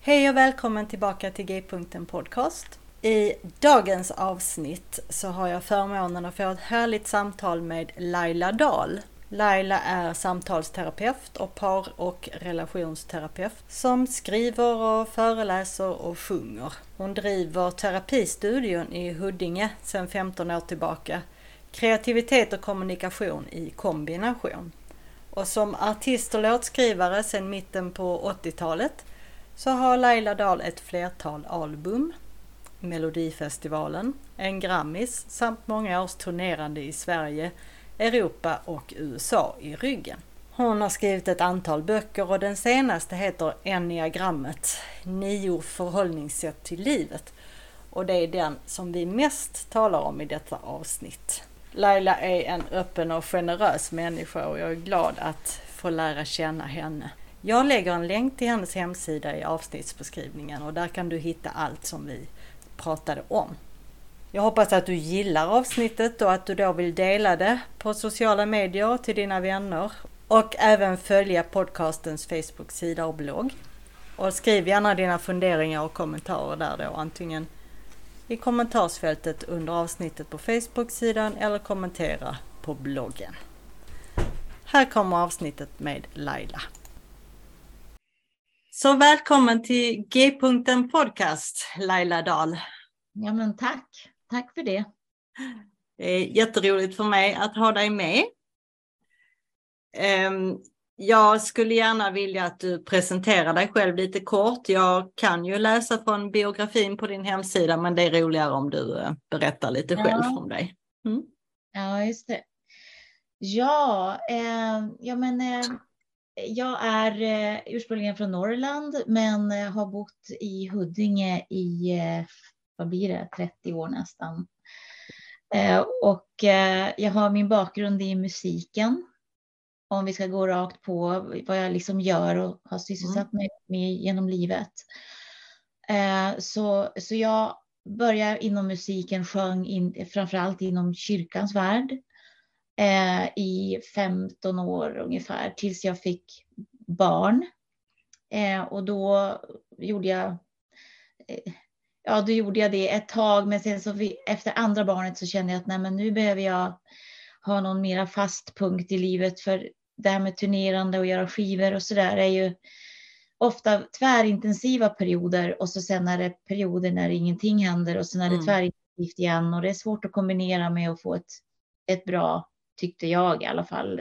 Hej och välkommen tillbaka till G-punkten Podcast. I dagens avsnitt så har jag förmånen att få ett härligt samtal med Laila Dahl. Laila är samtalsterapeut och par och relationsterapeut som skriver och föreläser och sjunger. Hon driver terapistudion i Huddinge sedan 15 år tillbaka. Kreativitet och kommunikation i kombination. Och som artist och låtskrivare sedan mitten på 80-talet så har Laila Dahl ett flertal album, Melodifestivalen, en Grammis samt många års turnerande i Sverige, Europa och USA i ryggen. Hon har skrivit ett antal böcker och den senaste heter Enneagrammet, nio förhållningssätt till livet. Och det är den som vi mest talar om i detta avsnitt. Laila är en öppen och generös människa och jag är glad att få lära känna henne. Jag lägger en länk till hennes hemsida i avsnittsbeskrivningen och där kan du hitta allt som vi pratade om. Jag hoppas att du gillar avsnittet och att du då vill dela det på sociala medier till dina vänner och även följa podcastens Facebook-sida och blogg. Och skriv gärna dina funderingar och kommentarer där då antingen i kommentarsfältet under avsnittet på Facebook-sidan eller kommentera på bloggen. Här kommer avsnittet med Laila. Så välkommen till G-punkten podcast, Laila Dahl. Ja men tack, tack för det. Det är jätteroligt för mig att ha dig med. Ehm, jag skulle gärna vilja att du presenterar dig själv lite kort. Jag kan ju läsa från biografin på din hemsida, men det är roligare om du eh, berättar lite ja. själv om dig. Mm. Ja, just det. Ja, eh, ja men eh, jag är eh, ursprungligen från Norrland men eh, har bott i Huddinge i, eh, vad blir det, 30 år nästan. Och jag har min bakgrund i musiken. Om vi ska gå rakt på vad jag liksom gör och har sysselsatt mig med genom livet. Så, så jag började inom musiken, sjöng in, framförallt inom kyrkans värld eh, i 15 år ungefär tills jag fick barn. Eh, och då gjorde jag eh, Ja, då gjorde jag det ett tag, men sen så vi, efter andra barnet så kände jag att nej, men nu behöver jag ha någon mera fast punkt i livet för det här med turnerande och göra skivor och så där är ju ofta tvärintensiva perioder och så sen är det perioder när ingenting händer och sen är det mm. tvärintensivt igen och det är svårt att kombinera med att få ett, ett bra tyckte jag i alla fall,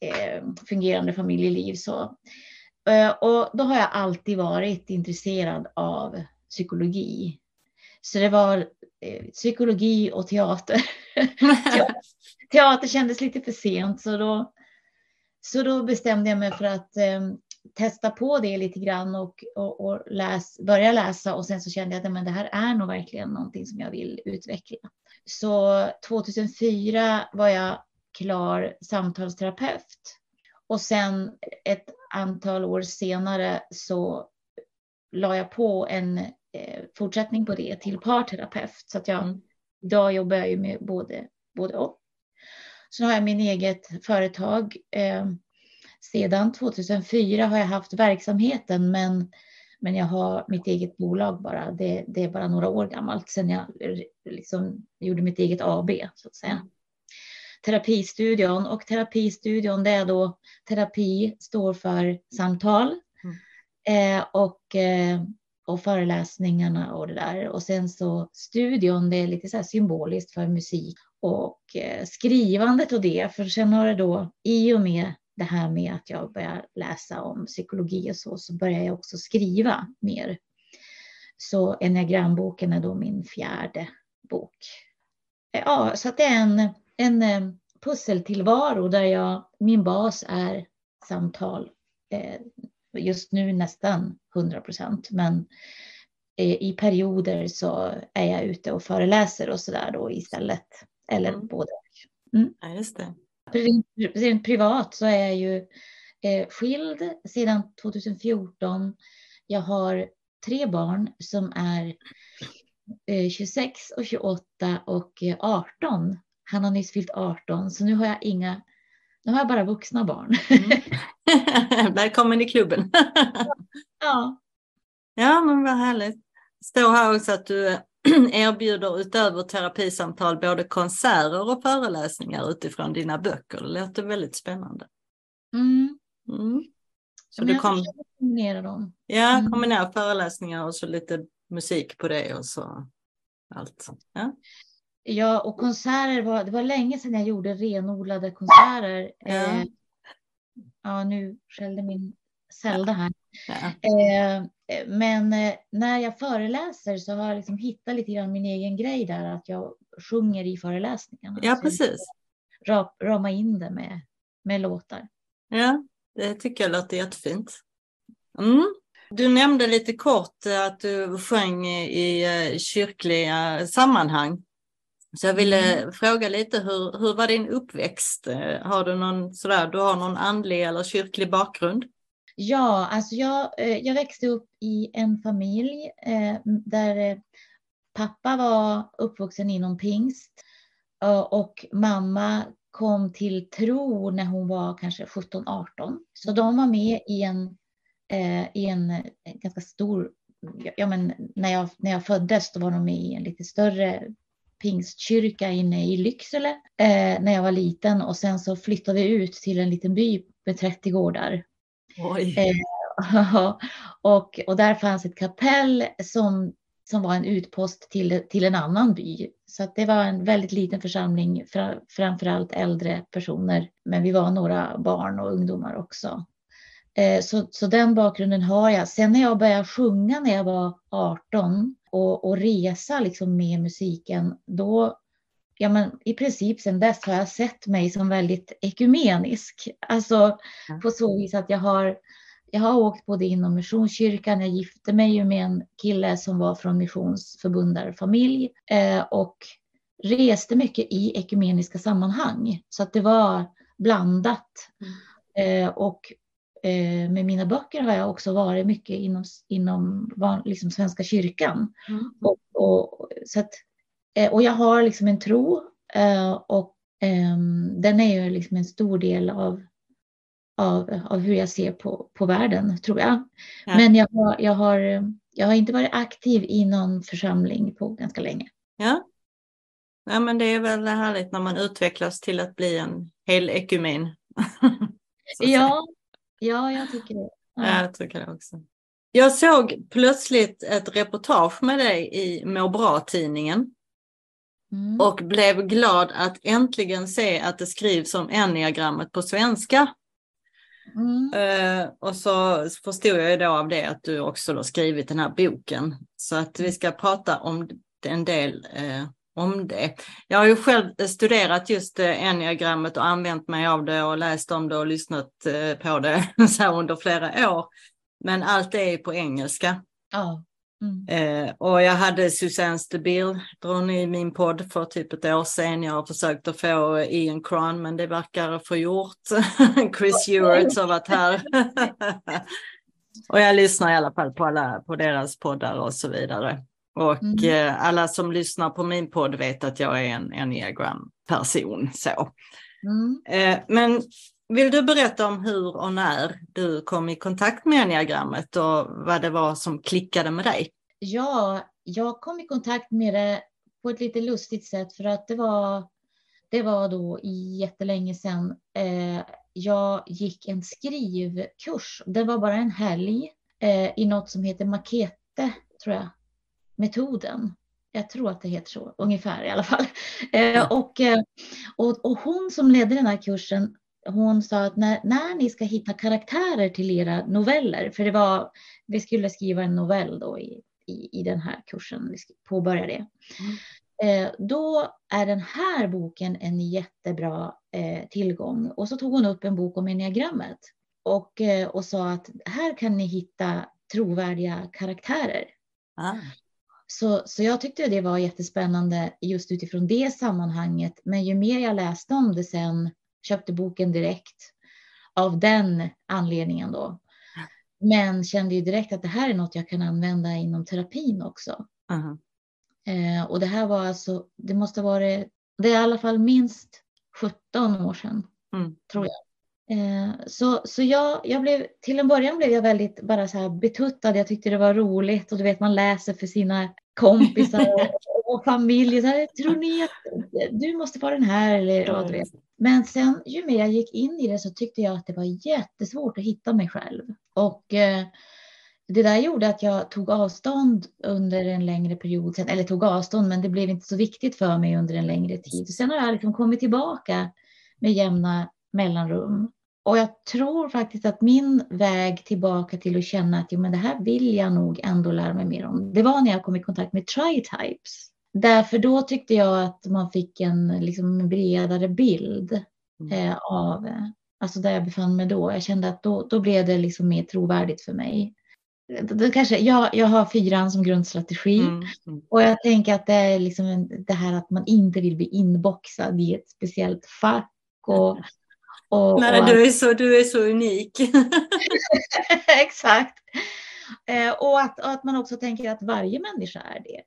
eh, fungerande familjeliv. Så. Eh, och då har jag alltid varit intresserad av psykologi. Så det var eh, psykologi och teater. teater kändes lite för sent så då, så då bestämde jag mig för att eh, testa på det lite grann och, och, och läs, börja läsa och sen så kände jag att men det här är nog verkligen någonting som jag vill utveckla. Så 2004 var jag klar samtalsterapeut. Och sen ett antal år senare så la jag på en eh, fortsättning på det till parterapeut. Så att jag, mm. idag jobbar jag ju med både, både och. Så har jag min eget företag. Eh, sedan 2004 har jag haft verksamheten men Men jag har mitt eget bolag bara. Det, det är bara några år gammalt sedan jag liksom gjorde mitt eget AB så att säga. Terapistudion och terapistudion det är då terapi står för samtal mm. eh, och, eh, och föreläsningarna och det där. Och sen så studion det är lite så symboliskt för musik och eh, skrivandet och det. För sen har det då i och med det här med att jag börjar läsa om psykologi och så, så börjar jag också skriva mer. Så enneagramboken är då min fjärde bok. Ja, så det är en, en eh, pusseltillvaro där jag, min bas är samtal. Eh, just nu nästan 100 procent, men eh, i perioder så är jag ute och föreläser och så där då istället. Eller mm. både mm. Ja, just det. Rent privat så är jag ju eh, skild sedan 2014. Jag har tre barn som är eh, 26 och 28 och 18. Eh, Han har nyss fyllt 18 så nu har jag inga, nu har jag bara vuxna barn. Mm. Välkommen i klubben. ja. Ja men vad härligt. Står här också att du erbjuder utöver terapisamtal både konserter och föreläsningar utifrån dina böcker. Det låter väldigt spännande. Mm. Mm. Så du kom... kombinera dem. Ja, mm. kombinera föreläsningar och så lite musik på det och så allt. Ja, ja och konserter var, det var länge sedan jag gjorde renodlade konserter. Ja, eh, ja nu skällde min Zelda här. Ja. Eh, men eh, när jag föreläser så har jag liksom hittat lite grann min egen grej där, att jag sjunger i föreläsningarna. Ja, precis. Ra, rama in det med, med låtar. Ja, det tycker jag låter jättefint. Mm. Du nämnde lite kort att du sjöng i eh, kyrkliga sammanhang. Så jag ville mm. fråga lite, hur, hur var din uppväxt? Har du någon, sådär, du har någon andlig eller kyrklig bakgrund? Ja, alltså jag, eh, jag växte upp i en familj eh, där eh, pappa var uppvuxen inom pingst och mamma kom till tro när hon var kanske 17-18. Så de var med i en, i en ganska stor, ja men när jag, när jag föddes då var de med i en lite större pingstkyrka inne i Lycksele eh, när jag var liten och sen så flyttade vi ut till en liten by med 30 gårdar Eh, och, och där fanns ett kapell som, som var en utpost till, till en annan by. Så att det var en väldigt liten församling, fra, framförallt äldre personer. Men vi var några barn och ungdomar också. Eh, så, så den bakgrunden har jag. Sen när jag började sjunga när jag var 18 och, och resa liksom med musiken, då ja, men i princip sedan dess har jag sett mig som väldigt ekumenisk. Alltså mm. på så vis att jag har, jag har åkt både inom Missionskyrkan, jag gifte mig ju med en kille som var från missionsförbundarfamilj eh, och reste mycket i ekumeniska sammanhang. Så att det var blandat. Mm. Eh, och eh, med mina böcker har jag också varit mycket inom, inom liksom Svenska kyrkan. Mm. Och, och, så att och jag har liksom en tro eh, och ehm, den är ju liksom en stor del av, av, av hur jag ser på, på världen, tror jag. Ja. Men jag har, jag, har, jag har inte varit aktiv i någon församling på ganska länge. Ja. ja, men det är väl härligt när man utvecklas till att bli en hel ekumen. ja, ja, jag tycker det. Ja. ja, jag tycker det också. Jag såg plötsligt ett reportage med dig i Må bra-tidningen. Mm. Och blev glad att äntligen se att det skrivs om enneagrammet på svenska. Mm. Uh, och så förstod jag ju då av det att du också då skrivit den här boken. Så att vi ska prata om en del uh, om det. Jag har ju själv studerat just enneagrammet och använt mig av det och läst om det och lyssnat på det så under flera år. Men allt är på engelska. Ja. Mm. Eh, och jag hade Susanne Stabile i min podd för typ ett år sedan. Jag har försökt att få Ian Cron men det verkar få gjort. Chris Stewart har varit här. och jag lyssnar i alla fall på, alla, på deras poddar och så vidare. Och mm. eh, alla som lyssnar på min podd vet att jag är en enneagram person. Så. Mm. Eh, men Vill du berätta om hur och när du kom i kontakt med enneagrammet och vad det var som klickade med dig? Ja, jag kom i kontakt med det på ett lite lustigt sätt för att det var, det var då jättelänge sedan eh, jag gick en skrivkurs. Det var bara en helg eh, i något som heter Makete, tror jag, metoden. Jag tror att det heter så, ungefär i alla fall. Eh, och, och, och hon som ledde den här kursen, hon sa att när, när ni ska hitta karaktärer till era noveller, för det var, vi skulle skriva en novell då i, i, i den här kursen, vi påbörja det. Mm. Eh, då är den här boken en jättebra eh, tillgång. Och så tog hon upp en bok om enneagrammet och, eh, och sa att här kan ni hitta trovärdiga karaktärer. Ah. Så, så jag tyckte det var jättespännande just utifrån det sammanhanget. Men ju mer jag läste om det sen, köpte boken direkt av den anledningen då. Men kände ju direkt att det här är något jag kan använda inom terapin också. Uh Eh, och det här var alltså, det måste varit, det är i alla fall minst 17 år sedan, mm. tror jag. Eh, så så jag, jag blev, till en början blev jag väldigt bara så här betuttad. Jag tyckte det var roligt och du vet man läser för sina kompisar och, och familj. Så här, Tror ni att du måste få den här? Eller, ja, du vet. Men sen ju mer jag gick in i det så tyckte jag att det var jättesvårt att hitta mig själv. Och eh, det där gjorde att jag tog avstånd under en längre period, sen, eller tog avstånd, men det blev inte så viktigt för mig under en längre tid. Sen har jag liksom kommit tillbaka med jämna mellanrum. Och jag tror faktiskt att min väg tillbaka till att känna att jo, men det här vill jag nog ändå lära mig mer om. Det var när jag kom i kontakt med tri-types. Därför då tyckte jag att man fick en liksom, bredare bild mm. eh, av alltså där jag befann mig då. Jag kände att då, då blev det liksom mer trovärdigt för mig det kanske, jag, jag har fyran som grundstrategi mm. Mm. och jag tänker att det är liksom det här att man inte vill bli inboxad i ett speciellt fack. Och, och, Nej, och du, är så, du är så unik. Exakt. Eh, och, att, och att man också tänker att varje människa är det.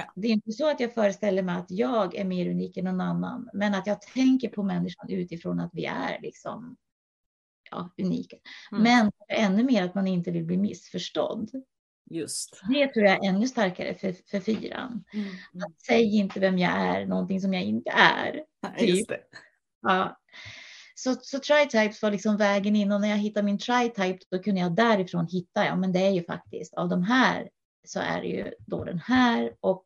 Ja. Det är inte så att jag föreställer mig att jag är mer unik än någon annan, men att jag tänker på människan utifrån att vi är liksom ja, unika. Mm. Men ännu mer att man inte vill bli missförstådd. Just. Det tror jag är ännu starkare för, för fyran. Mm. Att säg inte vem jag är, någonting som jag inte är. Typ. det. Ja. Så, så tri-types var liksom vägen in och när jag hittade min tri-type då kunde jag därifrån hitta, ja men det är ju faktiskt av de här så är det ju då den här och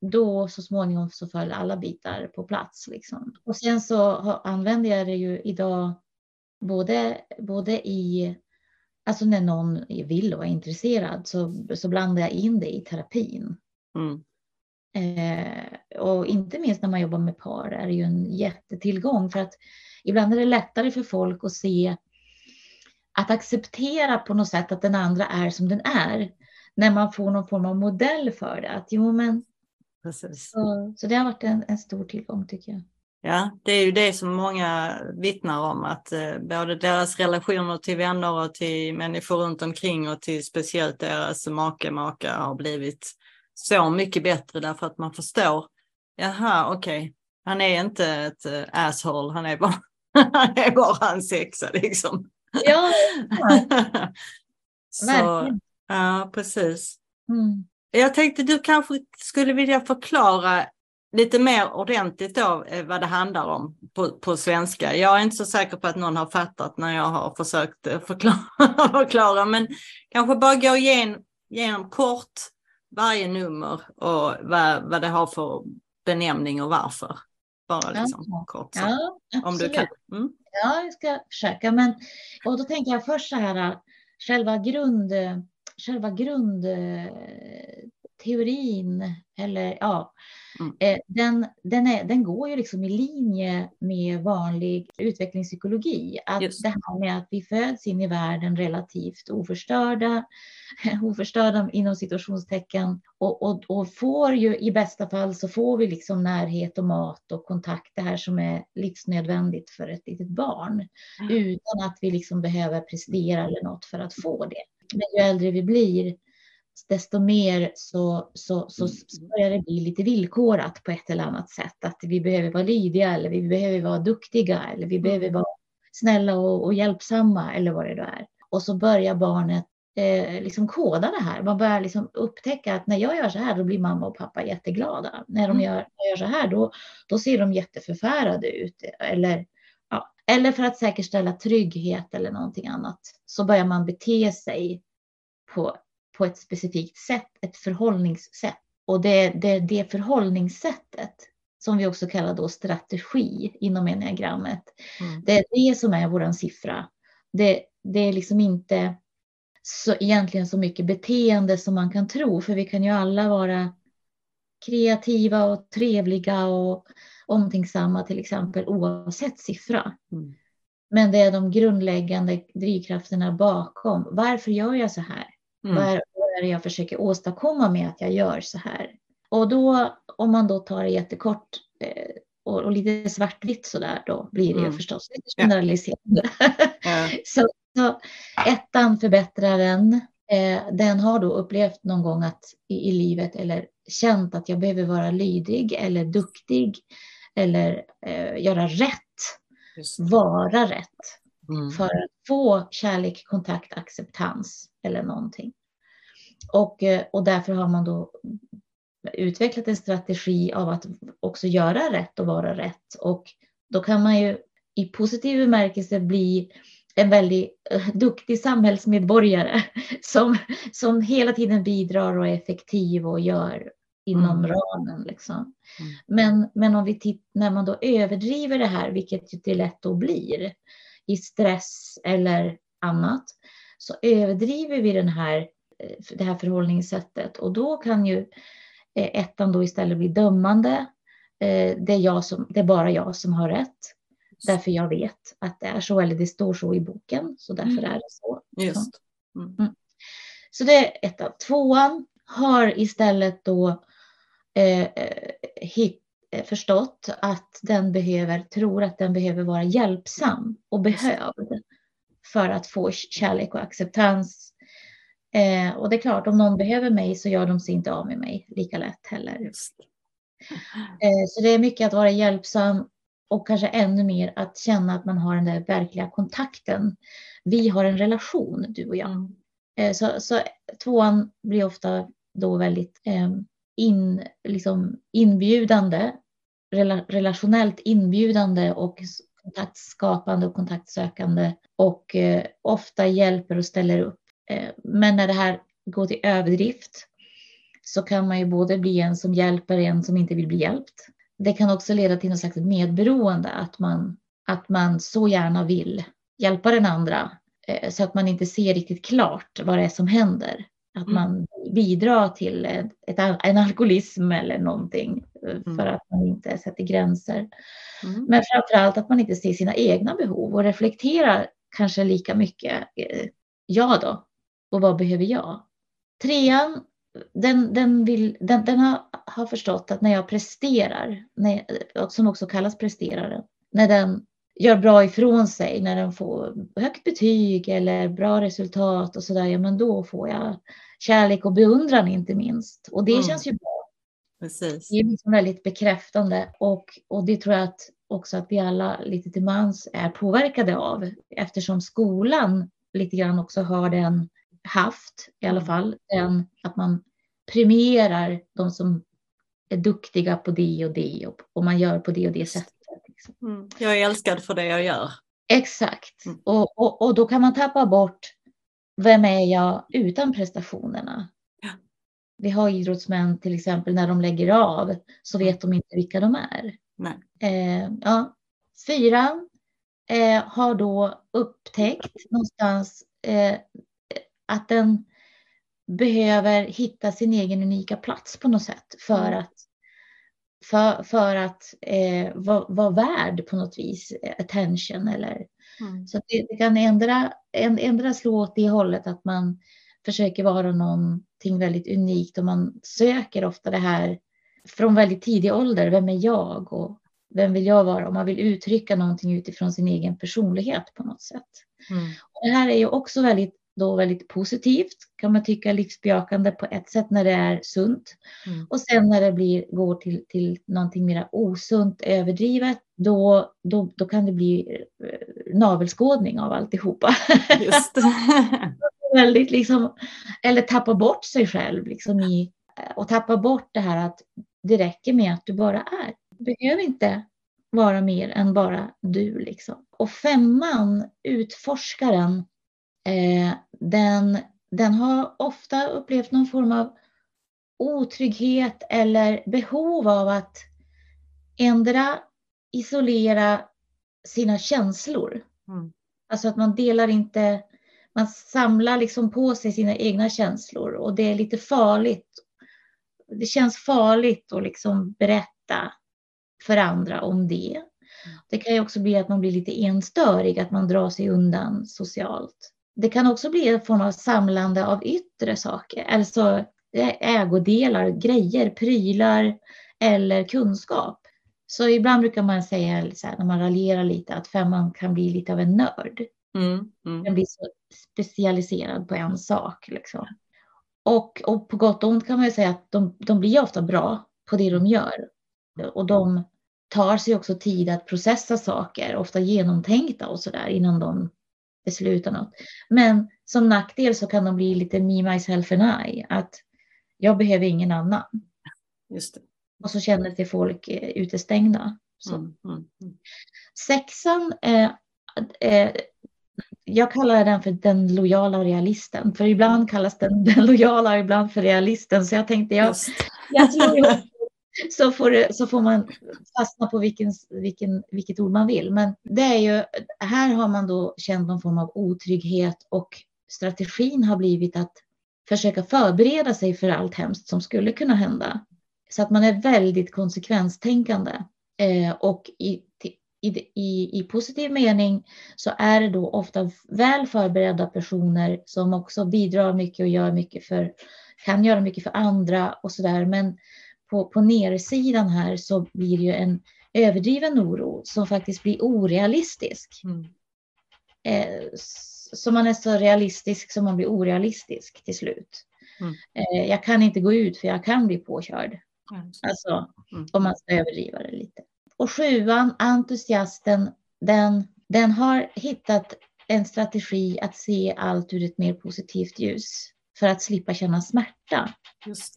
då så småningom så föll alla bitar på plats. Liksom. Och sen så använder jag det ju idag både, både i, alltså när någon vill och är intresserad så, så blandar jag in det i terapin. Mm. Eh, och inte minst när man jobbar med par är det ju en jättetillgång för att ibland är det lättare för folk att se att acceptera på något sätt att den andra är som den är när man får någon form av modell för det. Att jo, men, Precis. Så, så det har varit en, en stor tillgång tycker jag. Ja, det är ju det som många vittnar om att eh, både deras relationer till vänner och till människor runt omkring och till speciellt deras make, maka har blivit så mycket bättre därför att man förstår. Jaha, okej, okay. han är inte ett uh, asshole, han är bara, han är bara en sexa liksom. Ja, så, ja precis. Mm. Jag tänkte du kanske skulle vilja förklara lite mer ordentligt då eh, vad det handlar om på, på svenska. Jag är inte så säker på att någon har fattat när jag har försökt eh, förklara, förklara men kanske bara gå igenom, igenom kort varje nummer och vad, vad det har för benämning och varför. Bara liksom ja. kort. Så. Ja, om du kan. Mm. Ja, jag ska försöka. Men, och då tänker jag först så här, själva grund, själva grundteorin, eller ja, Mm. Eh, den, den, är, den går ju liksom i linje med vanlig utvecklingspsykologi. Att Just. det här med att vi föds in i världen relativt oförstörda, oförstörda inom situationstecken och, och, och får ju i bästa fall så får vi liksom närhet och mat och kontakt, det här som är livsnödvändigt för ett litet barn, mm. utan att vi liksom behöver prestera eller något för att få det. Men ju äldre vi blir desto mer så, så, så mm. börjar det bli lite villkorat på ett eller annat sätt. Att vi behöver vara lydiga eller vi behöver vara duktiga eller vi behöver vara snälla och, och hjälpsamma eller vad det då är. Och så börjar barnet eh, liksom koda det här. Man börjar liksom upptäcka att när jag gör så här då blir mamma och pappa jätteglada. När de mm. gör, gör så här då, då ser de jätteförfärade ut. Eller, eller för att säkerställa trygghet eller någonting annat så börjar man bete sig på, på ett specifikt sätt, ett förhållningssätt. Och det är det, det förhållningssättet som vi också kallar då strategi inom enneagrammet. Mm. Det är det som är vår siffra. Det, det är liksom inte så, egentligen så mycket beteende som man kan tro, för vi kan ju alla vara kreativa och trevliga och omtänksamma till exempel oavsett siffra. Mm. Men det är de grundläggande drivkrafterna bakom. Varför gör jag så här? Mm. Vad, är, det jag försöker åstadkomma med att jag gör så här? Och då, om man då tar det jättekort eh, och, och, lite svartvitt så där, då blir det mm. förstås lite generaliserande. Ja. så, så ettan, förbättraren, eh, den har då upplevt någon gång att i, i livet eller känt att jag behöver vara lydig eller duktig eller eh, göra rätt, vara rätt mm. för att få kärlek, kontakt, acceptans eller någonting. Och, eh, och därför har man då utvecklat en strategi av att också göra rätt och vara rätt. Och då kan man ju i positiv bemärkelse bli en väldigt uh, duktig samhällsmedborgare som, som hela tiden bidrar och är effektiv och gör inom mm. ramen. Liksom. Mm. Men, men om vi titt, när man då överdriver det här, vilket det lätt då blir, i stress eller annat, så överdriver vi den här, eh, det här förhållningssättet och då kan ju eh, ettan då istället bli dömande. Det är, jag som, det är bara jag som har rätt. Därför jag vet att det är så, eller det står så i boken, så därför mm. är det så. Just. Mm. mm. Så det är ett av. Tvåan har istället då eh, hit, eh, förstått att den behöver, tror att den behöver vara hjälpsam och behövd för att få kärlek och acceptans. Eh, och det är klart, om någon behöver mig så gör de sig inte av med mig lika lätt heller. Eh, så det är mycket att vara hjälpsam och kanske ännu mer att känna att man har den där verkliga kontakten. Vi har en relation, du och jag. Mm. Eh, så, så tvåan blir ofta då väldigt eh, in, liksom inbjudande, relationellt inbjudande och kontaktskapande och kontaktsökande och eh, ofta hjälper och ställer upp. Eh, men när det här går till överdrift så kan man ju både bli en som hjälper en som inte vill bli hjälpt det kan också leda till något slags medberoende, att man, att man så gärna vill hjälpa den andra eh, så att man inte ser riktigt klart vad det är som händer. Att mm. man bidrar till ett, ett, en alkoholism eller någonting eh, mm. för att man inte sätter gränser. Mm. Men framför allt att man inte ser sina egna behov och reflekterar kanske lika mycket. Eh, ja då, och vad behöver jag? Trean den, den, vill, den, den har, har, förstått att när jag presterar, när, som också kallas presterare, när den gör bra ifrån sig, när den får högt betyg eller bra resultat och sådär, ja men då får jag kärlek och beundran inte minst. Och det mm. känns ju bra. Precis. Det är liksom väldigt bekräftande och, och det tror jag att också att vi alla lite till mans är påverkade av eftersom skolan lite grann också har den haft i alla mm. fall, den att man premierar de som är duktiga på det och det och, och man gör på det och det sättet. Liksom. Mm. Jag är älskad för det jag gör. Exakt, mm. och, och, och då kan man tappa bort vem är jag utan prestationerna? Ja. Vi har idrottsmän till exempel när de lägger av så vet de inte vilka de är. Eh, ja. Fyran eh, har då upptäckt någonstans eh, att den behöver hitta sin egen unika plats på något sätt för mm. att, för, för att eh, vara, vara värd på något vis attention. Eller, mm. Så det, det, kan ändra, ändra slå åt det hållet att man försöker vara någonting väldigt unikt och man söker ofta det här från väldigt tidig ålder. Vem är jag och vem vill jag vara? Och man vill uttrycka någonting utifrån sin egen personlighet på något sätt. Mm. Och det här är ju också väldigt då väldigt positivt kan man tycka livsbejakande på ett sätt när det är sunt. Mm. Och sen när det blir, går till, till någonting mer osunt, överdrivet, då, då, då kan det bli eh, navelskådning av alltihopa. Just väldigt liksom, eller tappa bort sig själv liksom i, och tappa bort det här att det räcker med att du bara är. Du behöver inte vara mer än bara du. Liksom. Och femman, utforskaren, den, den har ofta upplevt någon form av otrygghet eller behov av att ändra isolera sina känslor. Mm. Alltså att man delar inte, man samlar liksom på sig sina egna känslor och det är lite farligt. Det känns farligt att liksom berätta för andra om det. Mm. Det kan ju också bli att man blir lite enstörig, att man drar sig undan socialt. Det kan också bli en form av samlande av yttre saker, alltså ägodelar, grejer, prylar eller kunskap. Så ibland brukar man säga, så här, när man raljerar lite, att femman kan bli lite av en nörd. Mm, mm. Den blir så specialiserad på en sak. Liksom. Och, och på gott och ont kan man ju säga att de, de blir ofta bra på det de gör. Och de tar sig också tid att processa saker, ofta genomtänkta och sådär innan de beslutar något. Men som nackdel så kan de bli lite me, myself and I, att jag behöver ingen annan. Just det. Och så känner sig folk eh, utestängda. Mm, mm, mm. Sexan, eh, eh, jag kallar den för den lojala realisten. För ibland kallas den den lojala, ibland för realisten. Så jag tänkte jag, jag ihop så får, det, så får man fastna på vilken, vilken, vilket ord man vill. Men det är ju, här har man då känt någon form av otrygghet och strategin har blivit att försöka förbereda sig för allt hemskt som skulle kunna hända. Så att man är väldigt konsekvenstänkande. Eh, och i, i, i, i positiv mening så är det då ofta väl förberedda personer som också bidrar mycket och gör mycket för, kan göra mycket för andra och sådär. Men på, på nersidan här så blir det ju en överdriven oro som faktiskt blir orealistisk. Mm. Eh, så man är så realistisk som man blir orealistisk till slut. Mm. Eh, jag kan inte gå ut för jag kan bli påkörd. Mm. Alltså mm. om man ska överdriva det lite. Och sjuan, entusiasten, den, den har hittat en strategi att se allt ur ett mer positivt ljus för att slippa känna smärta. Just.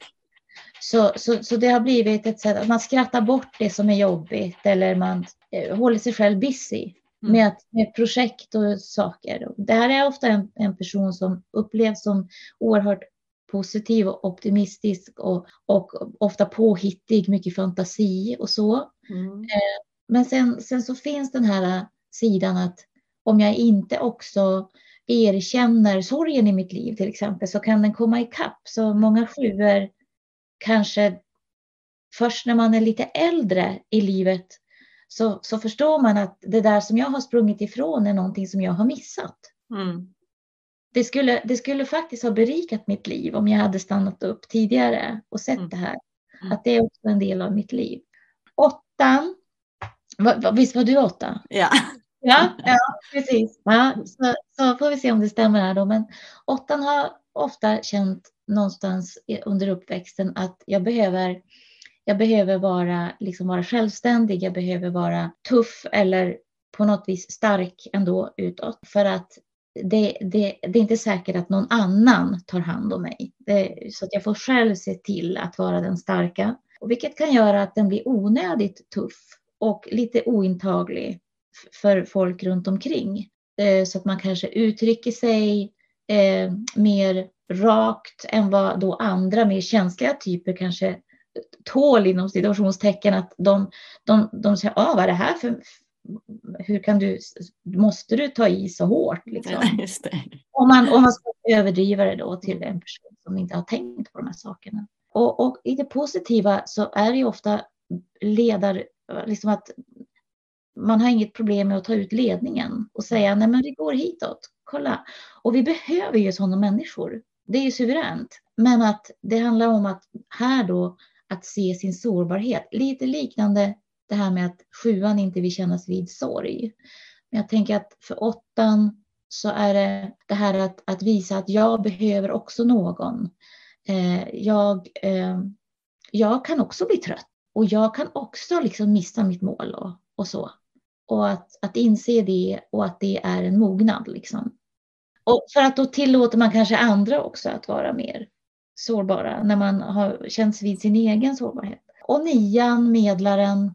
Så, så, så det har blivit ett sätt att man skrattar bort det som är jobbigt eller man eh, håller sig själv busy mm. med, att, med projekt och saker. Det här är ofta en, en person som upplevs som oerhört positiv och optimistisk och, och ofta påhittig, mycket fantasi och så. Mm. Eh, men sen, sen så finns den här sidan att om jag inte också erkänner sorgen i mitt liv till exempel så kan den komma ikapp. Så många sjuor kanske först när man är lite äldre i livet så, så förstår man att det där som jag har sprungit ifrån är någonting som jag har missat. Mm. Det, skulle, det skulle faktiskt ha berikat mitt liv om jag hade stannat upp tidigare och sett mm. det här. Mm. Att det är också en del av mitt liv. Åttan, visst var du åtta? Ja. Ja, ja precis. Ja, så, så får vi se om det stämmer här då. Men åttan har ofta känt någonstans under uppväxten att jag behöver, jag behöver vara, liksom vara självständig, jag behöver vara tuff eller på något vis stark ändå utåt. För att det, det, det är inte säkert att någon annan tar hand om mig. Det, så att jag får själv se till att vara den starka. Och vilket kan göra att den blir onödigt tuff och lite ointaglig för folk runt omkring. Eh, så att man kanske uttrycker sig eh, mer rakt än vad då andra mer känsliga typer kanske tål inom situationstecken att de, de, de säger, ah, vad är det här för, hur kan du, måste du ta i så hårt? Liksom? Om, man, om man ska överdriva det då till en person som inte har tänkt på de här sakerna. Och, och i det positiva så är det ju ofta ledar, liksom att man har inget problem med att ta ut ledningen och säga nej men vi går hitåt, kolla. Och vi behöver ju sådana människor. Det är ju suveränt. Men att det handlar om att här då att se sin sårbarhet. Lite liknande det här med att sjuan inte vill kännas vid sorg. Men jag tänker att för åttan så är det det här att, att visa att jag behöver också någon. Eh, jag, eh, jag kan också bli trött och jag kan också liksom missa mitt mål och, och så. Och att, att inse det och att det är en mognad liksom. Och för att då tillåter man kanske andra också att vara mer sårbara när man har känts vid sin egen sårbarhet. Och nian, medlaren.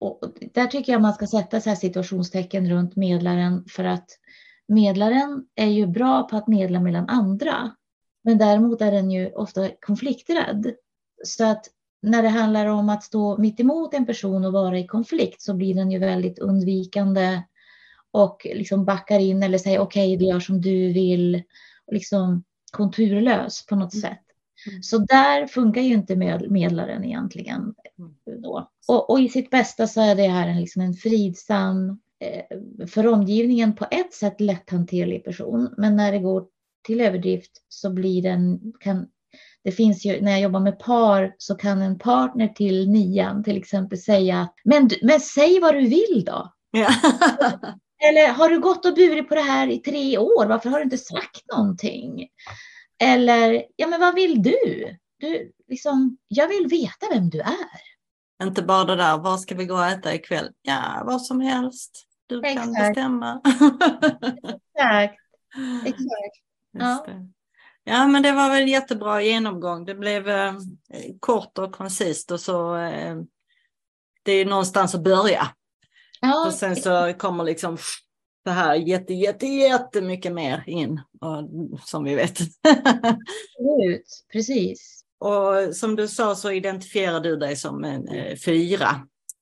Och där tycker jag man ska sätta så här situationstecken runt medlaren för att medlaren är ju bra på att medla mellan andra. Men däremot är den ju ofta konflikträdd. Så att när det handlar om att stå mitt emot en person och vara i konflikt så blir den ju väldigt undvikande och liksom backar in eller säger okej, okay, vi gör som du vill. Och liksom konturlös på något mm. sätt. Mm. Så där funkar ju inte medlaren egentligen. Mm. Då. Och, och, i sitt bästa så är det här en, liksom en fridsam, eh, för omgivningen på ett sätt lätthanterlig person. Men när det går till överdrift så blir den, kan, det finns ju, när jag jobbar med par så kan en partner till nian till exempel säga, men, men säg vad du vill då. Ja. Eller har du gått och burit på det här i tre år? Varför har du inte sagt någonting? Eller, ja men vad vill du? du liksom, jag vill veta vem du är. Inte bara det där, var ska vi gå och äta ikväll? Ja, vad som helst. Du Exakt. kan bestämma. Exakt. Exakt. Ja. Ja, men det var väl jättebra genomgång. Det blev eh, kort och koncist och så eh, det är någonstans att börja. Ja. Och sen så kommer liksom det här jätte, jätte, jättemycket mer in, och, som vi vet. Absolut, precis. Och som du sa så identifierar du dig som en eh, fyra.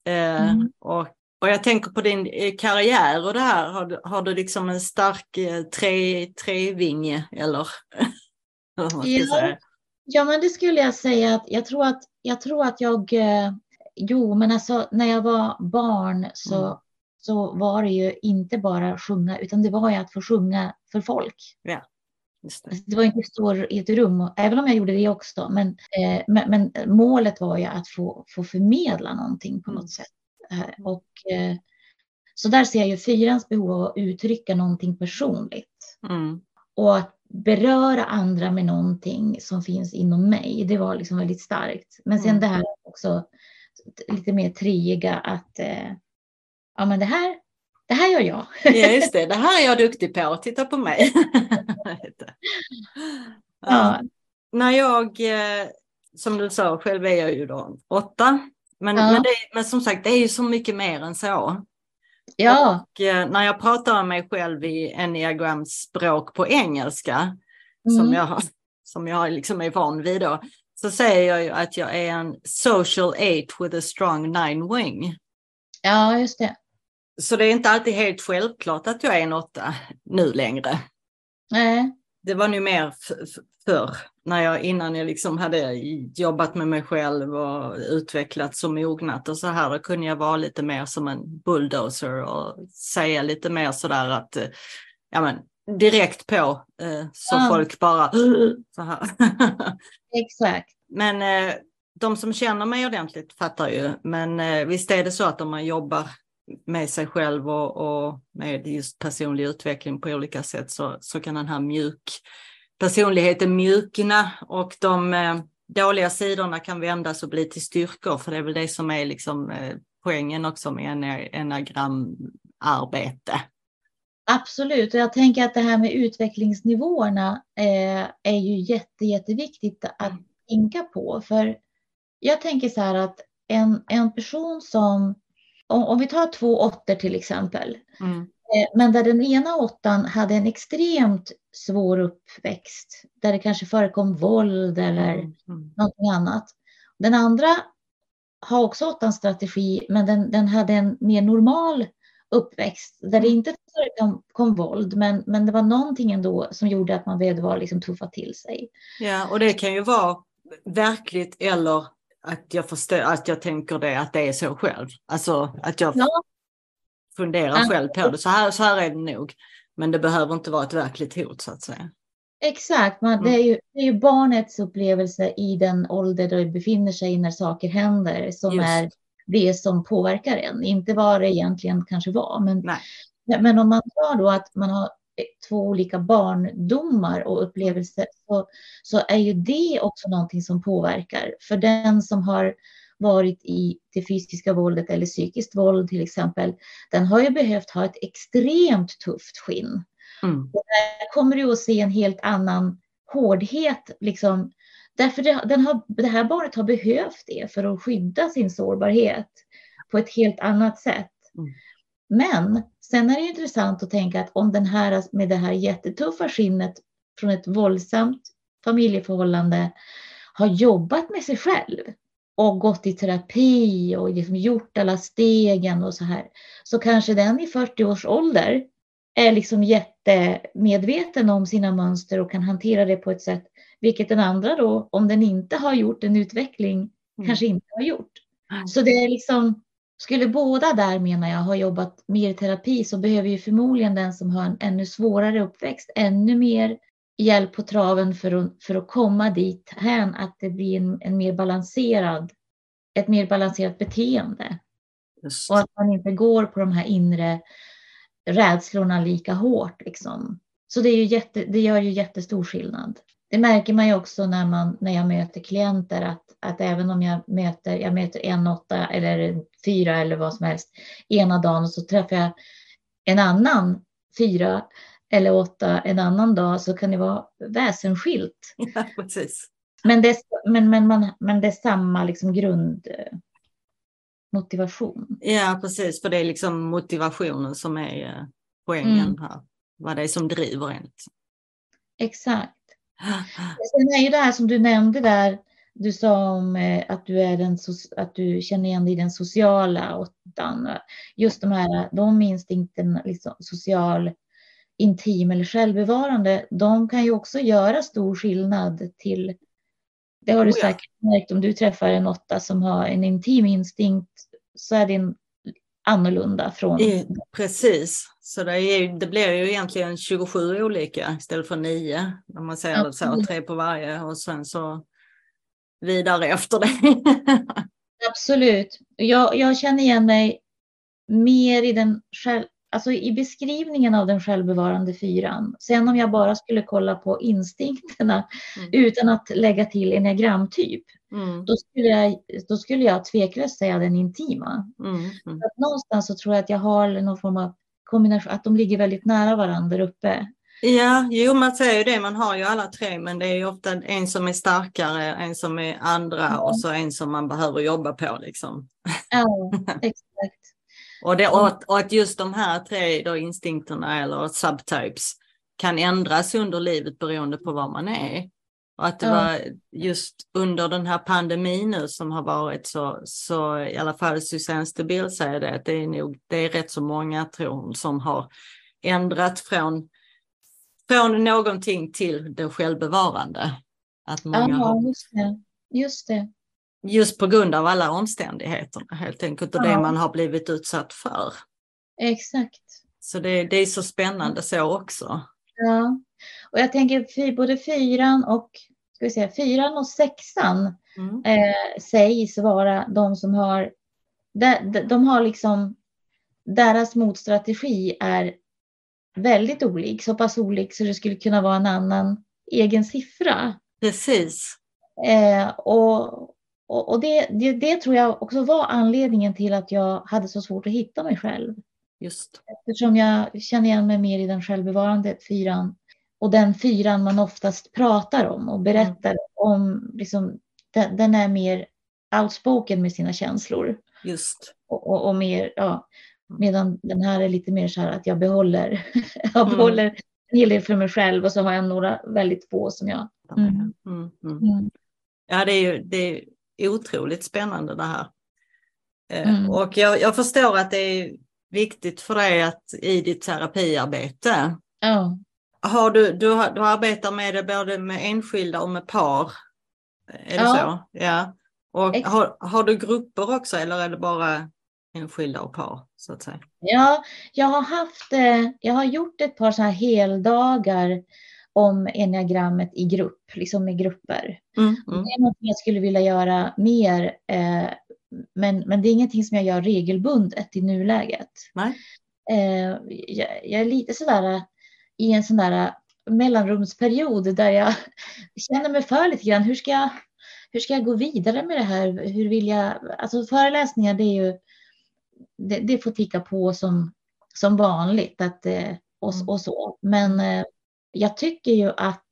Eh, mm. och, och jag tänker på din eh, karriär och det här, har du, har du liksom en stark eh, tre, trevinge eller? ja. ja, men det skulle jag säga att jag tror att jag, tror att jag eh, Jo, men alltså när jag var barn så mm så var det ju inte bara sjunga, utan det var ju att få sjunga för folk. Ja. Det. Alltså, det. var inte stå i ett rum, även om jag gjorde det också. Men, eh, men, men, målet var ju att få, få förmedla någonting på något mm. sätt. Eh, och, eh, så där ser jag ju fyrans behov av att uttrycka någonting personligt. Mm. Och att beröra andra med någonting som finns inom mig. Det var liksom väldigt starkt. Men sen mm. det här också lite mer triiga att eh, ja men det här, det här gör jag. Ja just det, det här är jag duktig på, titta på mig. ja. När jag, eh, som du sa, själv är jag ju då åtta. Men, ja. men, det, men som sagt, det är ju så mycket mer än så. Ja. Och eh, när jag pratar om mig själv i enneagrams språk på engelska, mm. som jag, som jag liksom är van vid då, så säger jag ju att jag är en social eight with a strong nine wing. Ja, just det. Så det är inte alltid helt självklart att jag är en åtta nu längre. Nej. Det var nu mer förr, när jag, innan jag liksom hade jobbat med mig själv och utvecklats och mognat och så här, då kunde jag vara lite mer som en bulldozer och säga lite mer sådär att, ja men direkt på, eh, så ja. folk bara så här. Exakt. Men eh, de som känner mig ordentligt fattar ju, men eh, visst är det så att om man jobbar med sig själv och, och, med just personlig utveckling på olika sätt så, så kan den här mjuk personligheten mjukna och de eh, dåliga sidorna kan vändas och bli till styrkor för det är väl det som är liksom eh, poängen också med enagramarbete. Absolut, och jag tänker att det här med utvecklingsnivåerna eh, är ju jätte, jätteviktigt att tänka på. För jag tänker så här att en, en person som om, om vi tar två åttor till exempel, mm. Eh, men där den ena åttan hade en extremt svår uppväxt, där det kanske förekom våld eller mm. mm. någonting annat. Den andra har också åttans strategi, men den, den hade en mer normal uppväxt där det mm. inte förekom kom våld, men, men det var någonting ändå som gjorde att man behövde vara liksom tuffa till sig. Ja, och det kan ju vara verkligt eller att jag förstår, att jag tänker det, att det är så själv. Alltså att jag ja. Funderar ja. själv på det. Så här, så här är det nog. Men det behöver inte vara ett verkligt hot så att säga. Exakt, man, mm. det, är ju, det är ju barnets upplevelse i den ålder där det befinner sig när saker händer som Just. är det som påverkar en. Inte vad det egentligen kanske var. Men, men om man tar då att man har två olika barndomar och upplevelser så, så är ju det också någonting som påverkar. För den som har varit i det fysiska våldet eller psykiskt våld till exempel, den har ju behövt ha ett extremt tufft skinn. Mm. Och där kommer du att se en helt annan hårdhet. Liksom, därför det, den har, det här barnet har behövt det för att skydda sin sårbarhet på ett helt annat sätt. Mm. Men sen är det intressant att tänka att om den här med det här jättetuffa skinnet från ett våldsamt familjeförhållande har jobbat med sig själv och gått i terapi och liksom gjort alla stegen och så här, så kanske den i 40 års ålder är liksom jättemedveten om sina mönster och kan hantera det på ett sätt, vilket den andra då, om den inte har gjort en utveckling, mm. kanske inte har gjort. Mm. Så det är liksom, skulle båda där menar jag ha jobbat mer i terapi så behöver ju förmodligen den som har en ännu svårare uppväxt ännu mer hjälp på traven för att, för att komma dit hän att det blir en, en mer balanserad, ett mer balanserat beteende. Just. Och att man inte går på de här inre rädslorna lika hårt. Liksom. Så det, är ju jätte, det gör ju jättestor skillnad. Det märker man ju också när, man, när jag möter klienter att, att även om jag möter, jag möter en åtta eller fyra eller vad som helst ena dagen så träffar jag en annan fyra eller åtta en annan dag så kan det vara väsensskilt. Ja, precis. Men, det, men, men, man, men det är samma liksom grundmotivation. Ja, precis. För det är liksom motivationen som är eh, poängen mm. här. Vad det är som driver en. Exakt. Sen är ju det här som du nämnde där, du sa om eh, att du, är den, att du känner igen dig i den sociala åttan. Just de här de instinkterna, liksom, social intim eller självbevarande, de kan ju också göra stor skillnad till det har du oh ja. säkert märkt om du träffar en åtta som har en intim instinkt så är det annorlunda från... Precis, så det, är, det blir ju egentligen 27 olika istället för 9 när man ja. det så, tre på varje och sen så vidare efter det. Absolut. Jag, jag känner igen mig mer i den själv, alltså i beskrivningen av den självbevarande fyran. Sen om jag bara skulle kolla på instinkterna mm. utan att lägga till enneagramtyp, mm. då, skulle jag, då skulle jag tveklöst säga den intima. Mm. mm. Att någonstans så tror jag att jag har någon form av kombination, att de ligger väldigt nära varandra uppe. Ja, jo man säger ju det, man har ju alla tre men det är ofta en som är starkare, en som är andra mm. och så en som man behöver jobba på liksom. Ja, exakt. Och, det, och, att, och att just de här tre då instinkterna eller subtypes kan ändras under livet beroende på var man är. Och att det ja. var just under den här pandemin nu som har varit så, så i alla fall Susanne Stabil säger det, att det är nog, det är rätt så många tror hon som har ändrat från, från någonting till det självbevarande. Att många ja, har... just det. Just det. Just på grund av alla omständigheter helt enkelt och ja. det man har blivit utsatt för. Exakt. Så det, det är så spännande så också. Ja, och jag tänker både fyran och, ska vi säga, fyran och sexan mm. eh, sägs vara de som har, de, de har liksom, deras motstrategi är väldigt olik, så pass olik så det skulle kunna vara en annan egen siffra. Precis. Eh, och, och, och det, det, det, tror jag också var anledningen till att jag hade så svårt att hitta mig själv. Just. Eftersom jag känner igen mig mer i den självbevarande fyran och den fyran man oftast pratar om och berättar mm. om. Liksom, den, den, är mer outspoken med sina känslor. Just. Och, och, och, mer, ja, medan den här är lite mer så här att jag behåller, jag mm. behåller en hel del för mig själv och så har jag några väldigt få som jag... Mm. Mm. mm. mm. Ja, det är ju det är otroligt spännande det här. Eh, mm. Och jag, jag, förstår att det är viktigt för dig att i ditt terapiarbete. Ja. Har du, du, du arbetar med det både med enskilda och med par? Är det ja. så? Ja. Och har, har du grupper också eller är det bara enskilda och par så att säga? Ja, jag har haft, eh, jag har gjort ett par så här heldagar om enneagrammet i grupp, liksom med grupper. Mm, mm. Det är något jag skulle vilja göra mer, eh, men, men det är ingenting som jag gör regelbundet i nuläget. Nej. Eh, jag, jag, är lite sådär i en sån där mellanrumsperiod där jag känner mig för lite grann. Hur ska jag, hur ska jag gå vidare med det här? Hur vill jag? Alltså föreläsningar, det är ju det, det får ticka på som, som vanligt att, eh, och, och så. Men eh, jag tycker ju att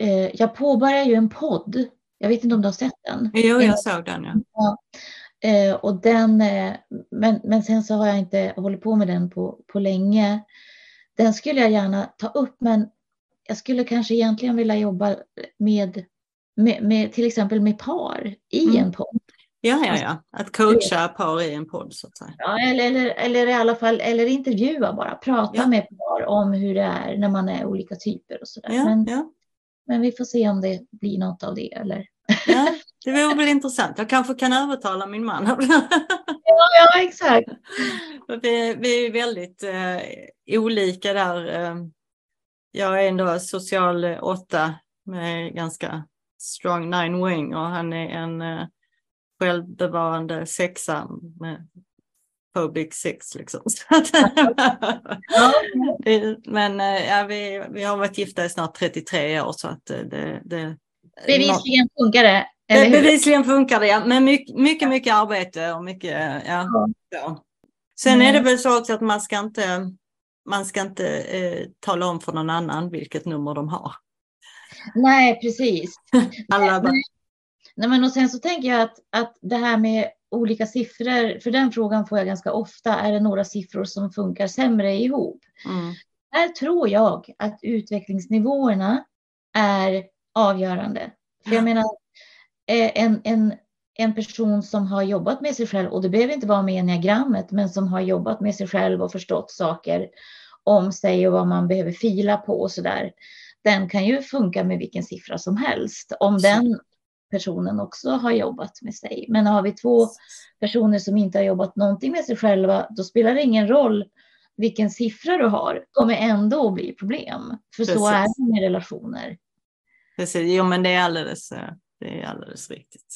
eh, jag påbörjar ju en podd. Jag vet inte om du har sett den? Jo, jag såg den. Ja. ja. Eh, och den, eh, men, men sen så har jag inte hållit på med den på, på länge. Den skulle jag gärna ta upp, men jag skulle kanske egentligen vilja jobba med, med, med till exempel med par i mm. en podd. Ja, ja, ja. Att coacha par i en podd så att säga. Ja, eller, eller, eller i alla fall eller intervjua bara, prata ja. med par om hur det är när man är olika typer och sådär. Ja, men, ja. men vi får se om det blir något av det eller. Ja, det vore väl intressant. Jag kanske kan övertala min man. ja, ja, exakt. Vi, vi är väldigt eh, olika där. Eh, jag är ändå social åtta med ganska strong nine wing och han är en eh, självbevarande sexa med phobic sex liksom. Men eh, ja, vi, vi har varit gifta i snart 33 år så att eh, det, det Bevisligen funkar det. Eller Bevisligen funkar det, ja. Men mycket, mycket, mycket arbete och mycket, ja. ja. Sen mm. är det väl så också att man ska inte, man ska inte eh, tala om för någon annan vilket nummer de har. Nej, precis. Alla bara... Nej, men och sen så tänker jag att, att det här med olika siffror, för den frågan får jag ganska ofta, är det några siffror som funkar sämre ihop? Mm. Här tror jag att utvecklingsnivåerna är avgörande. För jag menar, eh, en, en, en person som har jobbat med sig själv, och det behöver inte vara med enneagrammet, men som har jobbat med sig själv och förstått saker om sig och vad man behöver fila på och så där. Den kan ju funka med vilken siffra som helst. Om den personen också har jobbat med sig. Men har vi två personer som inte har jobbat någonting med sig själva, då spelar det ingen roll vilken siffra du har. Det kommer ändå att bli problem. För Precis. så är det med relationer. Precis, jo men det är alldeles, eh, det är alldeles riktigt.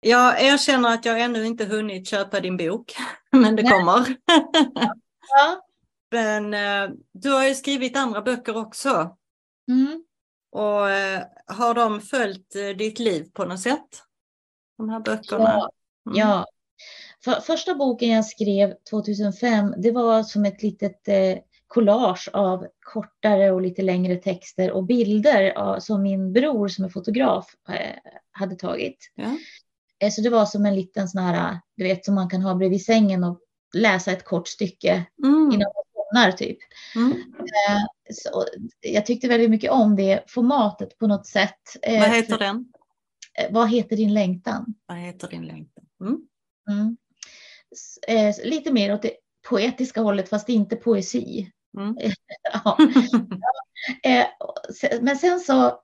Jag erkänner att jag ännu inte hunnit köpa din bok, men det kommer. Ja. men eh, du har ju skrivit andra böcker också. Mm. Och eh, har de följt eh, ditt liv på något sätt? De här böckerna? Ja. Mm. ja. För, första boken jag skrev 2005, det var som ett litet eh, collage av kortare och lite längre texter och bilder av, som min bror som är fotograf eh, hade tagit. Ja. Eh, så det var som en liten sån här, du vet som man kan ha bredvid sängen och läsa ett kort stycke mm. innan man somnar typ. Mm. Eh, så jag tyckte väldigt mycket om det formatet på något sätt. Eh, vad heter den? Eh, vad heter din längtan? Vad heter din längtan? Mm. Mm. lite mer åt det poetiska hållet fast inte poesi. Mm. ja. Men sen så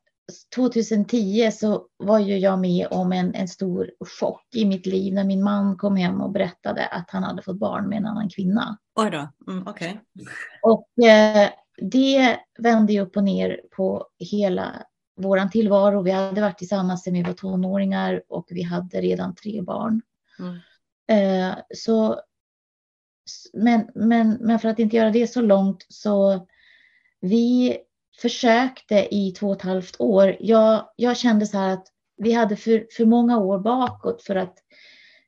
2010 så var ju jag med om en, en stor chock i mitt liv när min man kom hem och berättade att han hade fått barn med en annan kvinna. Oj då, mm, okej. Okay. Och eh, det vände ju upp och ner på hela våran tillvaro. Vi hade varit tillsammans sedan vi var tonåringar och vi hade redan tre barn. Mm. Eh, så, men, men, men för att inte göra det så långt så vi försökte i två och ett halvt år. Jag, jag kände så här att vi hade för, för många år bakåt för att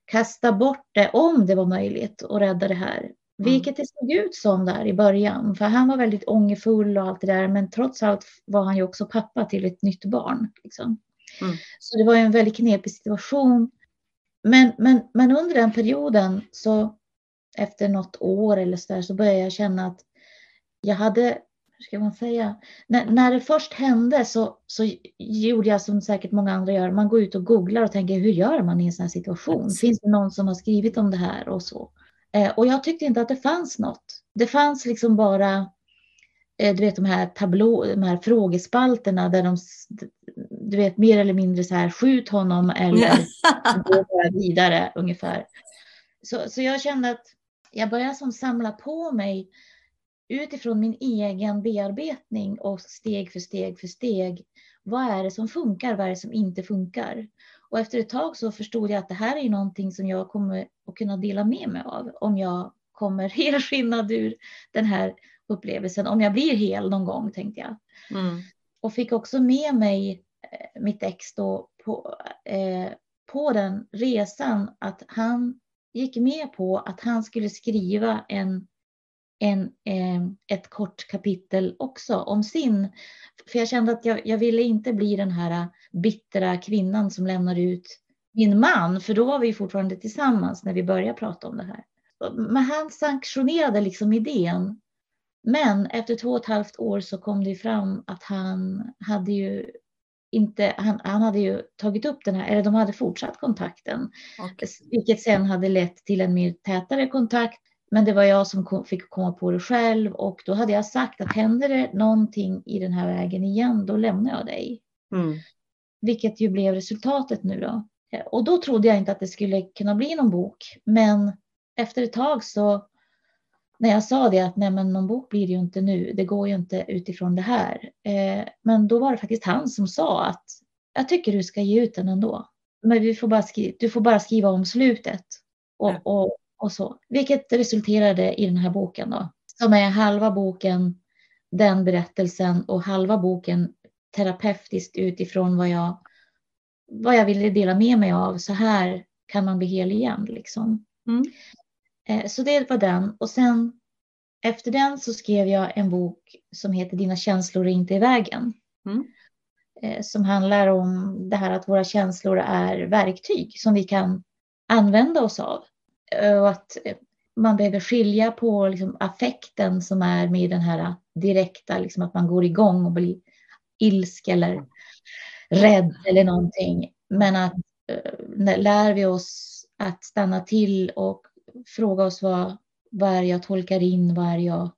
kasta bort det om det var möjligt och rädda det här. Mm. Vilket det såg ut som där i början. För han var väldigt ångerfull och allt det där. Men trots allt var han ju också pappa till ett nytt barn. Liksom. Mm. Så det var en väldigt knepig situation. Men, men, men under den perioden så efter något år eller så där så började jag känna att jag hade hur ska man säga? När, när det först hände så, så gjorde jag som säkert många andra gör. Man går ut och googlar och tänker hur gör man i en sån här situation? Finns det någon som har skrivit om det här och så? Eh, och jag tyckte inte att det fanns något. Det fanns liksom bara eh, du vet de här tablå, de här frågespalterna där de, du vet mer eller mindre så här skjut honom eller gå vidare ungefär. Så, så jag kände att jag började som samla på mig utifrån min egen bearbetning och steg för steg för steg. Vad är det som funkar? Vad är det som inte funkar? Och efter ett tag så förstod jag att det här är någonting som jag kommer att kunna dela med mig av om jag kommer helskinnad ur den här upplevelsen om jag blir hel någon gång tänkte jag. Mm. Och fick också med mig eh, mitt ex då på, eh, på den resan att han gick med på att han skulle skriva en, en, eh, ett kort kapitel också om sin. För jag kände att jag, jag ville inte bli den här bittra kvinnan som lämnar ut min man, för då var vi fortfarande tillsammans när vi började prata om det här. Men han sanktionerade liksom idén. Men efter två och ett halvt år så kom det fram att han hade ju inte, han, han hade ju tagit upp den här, eller de hade fortsatt kontakten. Okay. Vilket sen hade lett till en mer tätare kontakt. Men det var jag som kom, fick komma på det själv och då hade jag sagt att händer det någonting i den här vägen igen, då lämnar jag dig. Mm. Vilket ju blev resultatet nu då. Och då trodde jag inte att det skulle kunna bli någon bok. Men efter ett tag så när jag sa det att nej men någon bok blir det ju inte nu, det går ju inte utifrån det här. Eh, men då var det faktiskt han som sa att jag tycker du ska ge ut den ändå. Men vi får bara skriva, du får bara skriva om slutet. Och, och, och så. Vilket resulterade i den här boken då. Som är halva boken den berättelsen och halva boken terapeutiskt utifrån vad jag, vad jag ville dela med mig av. Så här kan man bli hel igen liksom. Mm. Eh, Så det var den. Och sen efter den så skrev jag en bok som heter Dina känslor är inte i vägen. Mm. Eh, Som handlar om det här att våra känslor är verktyg som vi kan använda oss av. Eh, och att eh, man behöver skilja på liksom affekten som är med den här direkta, liksom att man går igång och blir ilsk eller rädd eller någonting. Men att eh, lär vi oss att stanna till och fråga oss vad, vad är det jag tolkar in, vad är, det jag,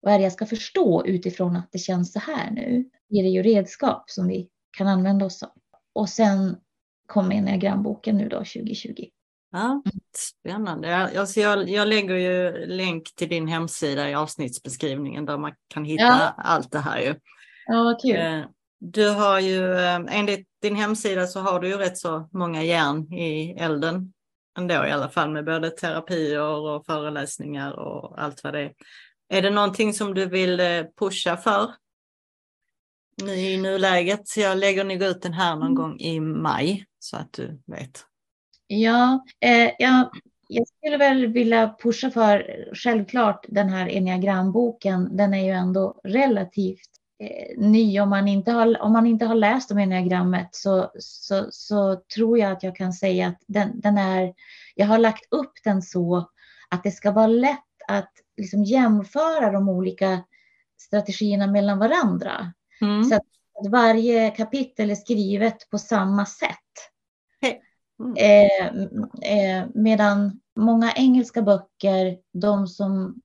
vad är det jag ska förstå utifrån att det känns så här nu. Det är det ju redskap som vi kan använda oss av. Och sen kom enneagramboken nu då 2020. Ja, spännande. Jag, alltså jag, jag lägger ju länk till din hemsida i avsnittsbeskrivningen där man kan hitta Ja. allt det här ju. Ja, kul. Eh, Du har ju, eh, enligt din hemsida så har du ju rätt så många järn i elden ändå i alla fall med både terapier och föreläsningar och allt vad det är. Är det någonting som du vill eh, pusha för nu i nuläget? Så jag lägger nog ut den här någon Mm. gång i maj så att du vet. Ja, eh, jag, jag skulle väl vilja pusha för självklart den här enneagramboken. Den är ju ändå relativt eh, ny. Om man inte har, om man inte har läst om enneagrammet så, så, så tror jag att jag kan säga att den, den är, jag har lagt upp den så att det ska vara lätt att liksom jämföra de olika strategierna mellan varandra. Mm. Så att att varje kapitel är skrivet på samma sätt. Mm. Eh, eh, medan många engelska böcker, de som,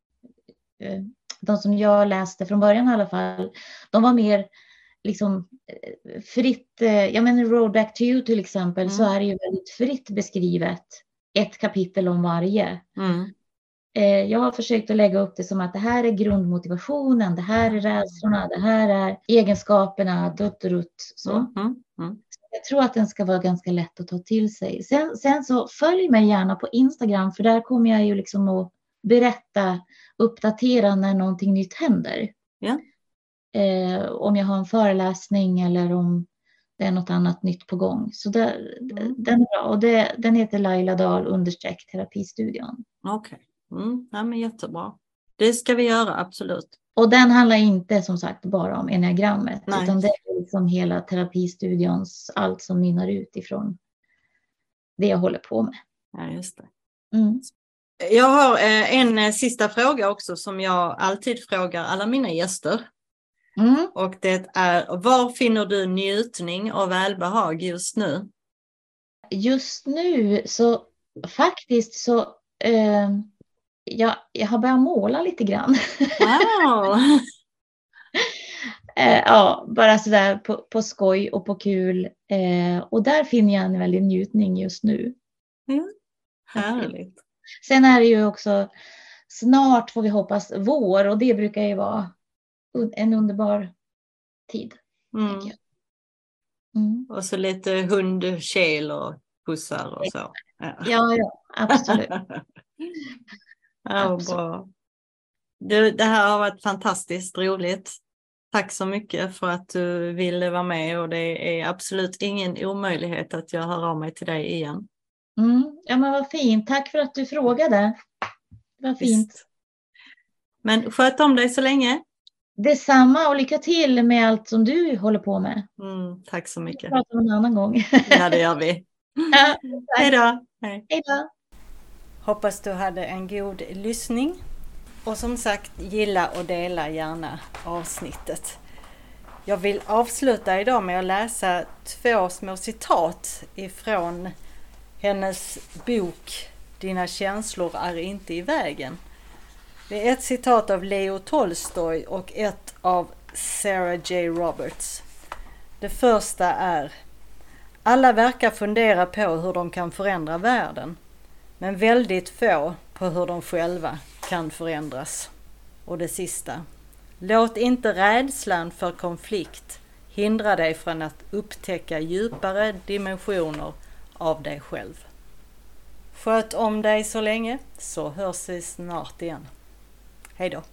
eh, de som jag läste från början i alla fall, de var mer liksom eh, fritt. Eh, jag menar Road Back to You till exempel, så Mm. är det ju väldigt fritt beskrivet. Ett kapitel om varje. Mm. Eh, jag har försökt att lägga upp det som att det här är grundmotivationen, det här är rädslorna, det här är egenskaperna, dutt och rutt. Så. Mm. Mm. Mm. Jag tror att den ska vara ganska lätt att ta till sig. Sen, sen så följ mig gärna på Instagram för där kommer jag ju liksom att berätta, uppdatera när någonting nytt händer. Ja. Eh, om jag har en föreläsning eller om det är något annat nytt på gång. Så där, Mm. den är bra och det, den heter Laila Dahl understreck terapistudion. Okej, mm. ja, men jättebra. Det ska vi göra, absolut. Och den handlar inte som sagt bara om enneagrammet Nej. utan det är liksom hela terapistudions allt som mynnar ut ifrån det jag håller på med. Ja, just det. Mm. Jag har eh, en eh, sista fråga också som jag alltid frågar alla mina gäster. Mm. Och det är, var finner du njutning och välbehag just nu? Just nu så faktiskt så eh, jag, jag har börjat måla lite grann. Wow! eh, ja, bara sådär på, på skoj och på kul. Eh, och där finner jag en väldig njutning just nu. Härligt. Sen är det ju också snart får vi hoppas vår och det brukar ju vara en underbar tid. Mm. Mm. Och så lite hundkel och pussar och så. Ja, Ja, ja, absolut. ja bra. det, det här har varit fantastiskt roligt. Tack så mycket för att du ville vara med och det är absolut ingen omöjlighet att jag hör av mig till dig igen. Mm. Ja, men vad fint. Tack för att du frågade. Vad fint. Visst. Men sköt om dig så länge. Detsamma och lycka till med allt som du håller på med. Mm, tack så mycket. Vi pratar en annan gång. ja, det gör vi. Ja, Hej då. Hej då. Hoppas du hade en god lyssning. Och som sagt, gilla och dela gärna avsnittet. Jag vill avsluta idag med att läsa två små citat ifrån hennes bok Dina känslor är inte i vägen. Det är ett citat av Leo Tolstoj och ett av Sarah J. Roberts. Det första är Alla verkar fundera på hur de kan förändra världen, men väldigt få på hur de själva kan förändras. Och det sista. Låt inte rädslan för konflikt hindra dig från att upptäcka djupare dimensioner av dig själv. Sköt om dig så länge så hörs vi snart igen. Hej då!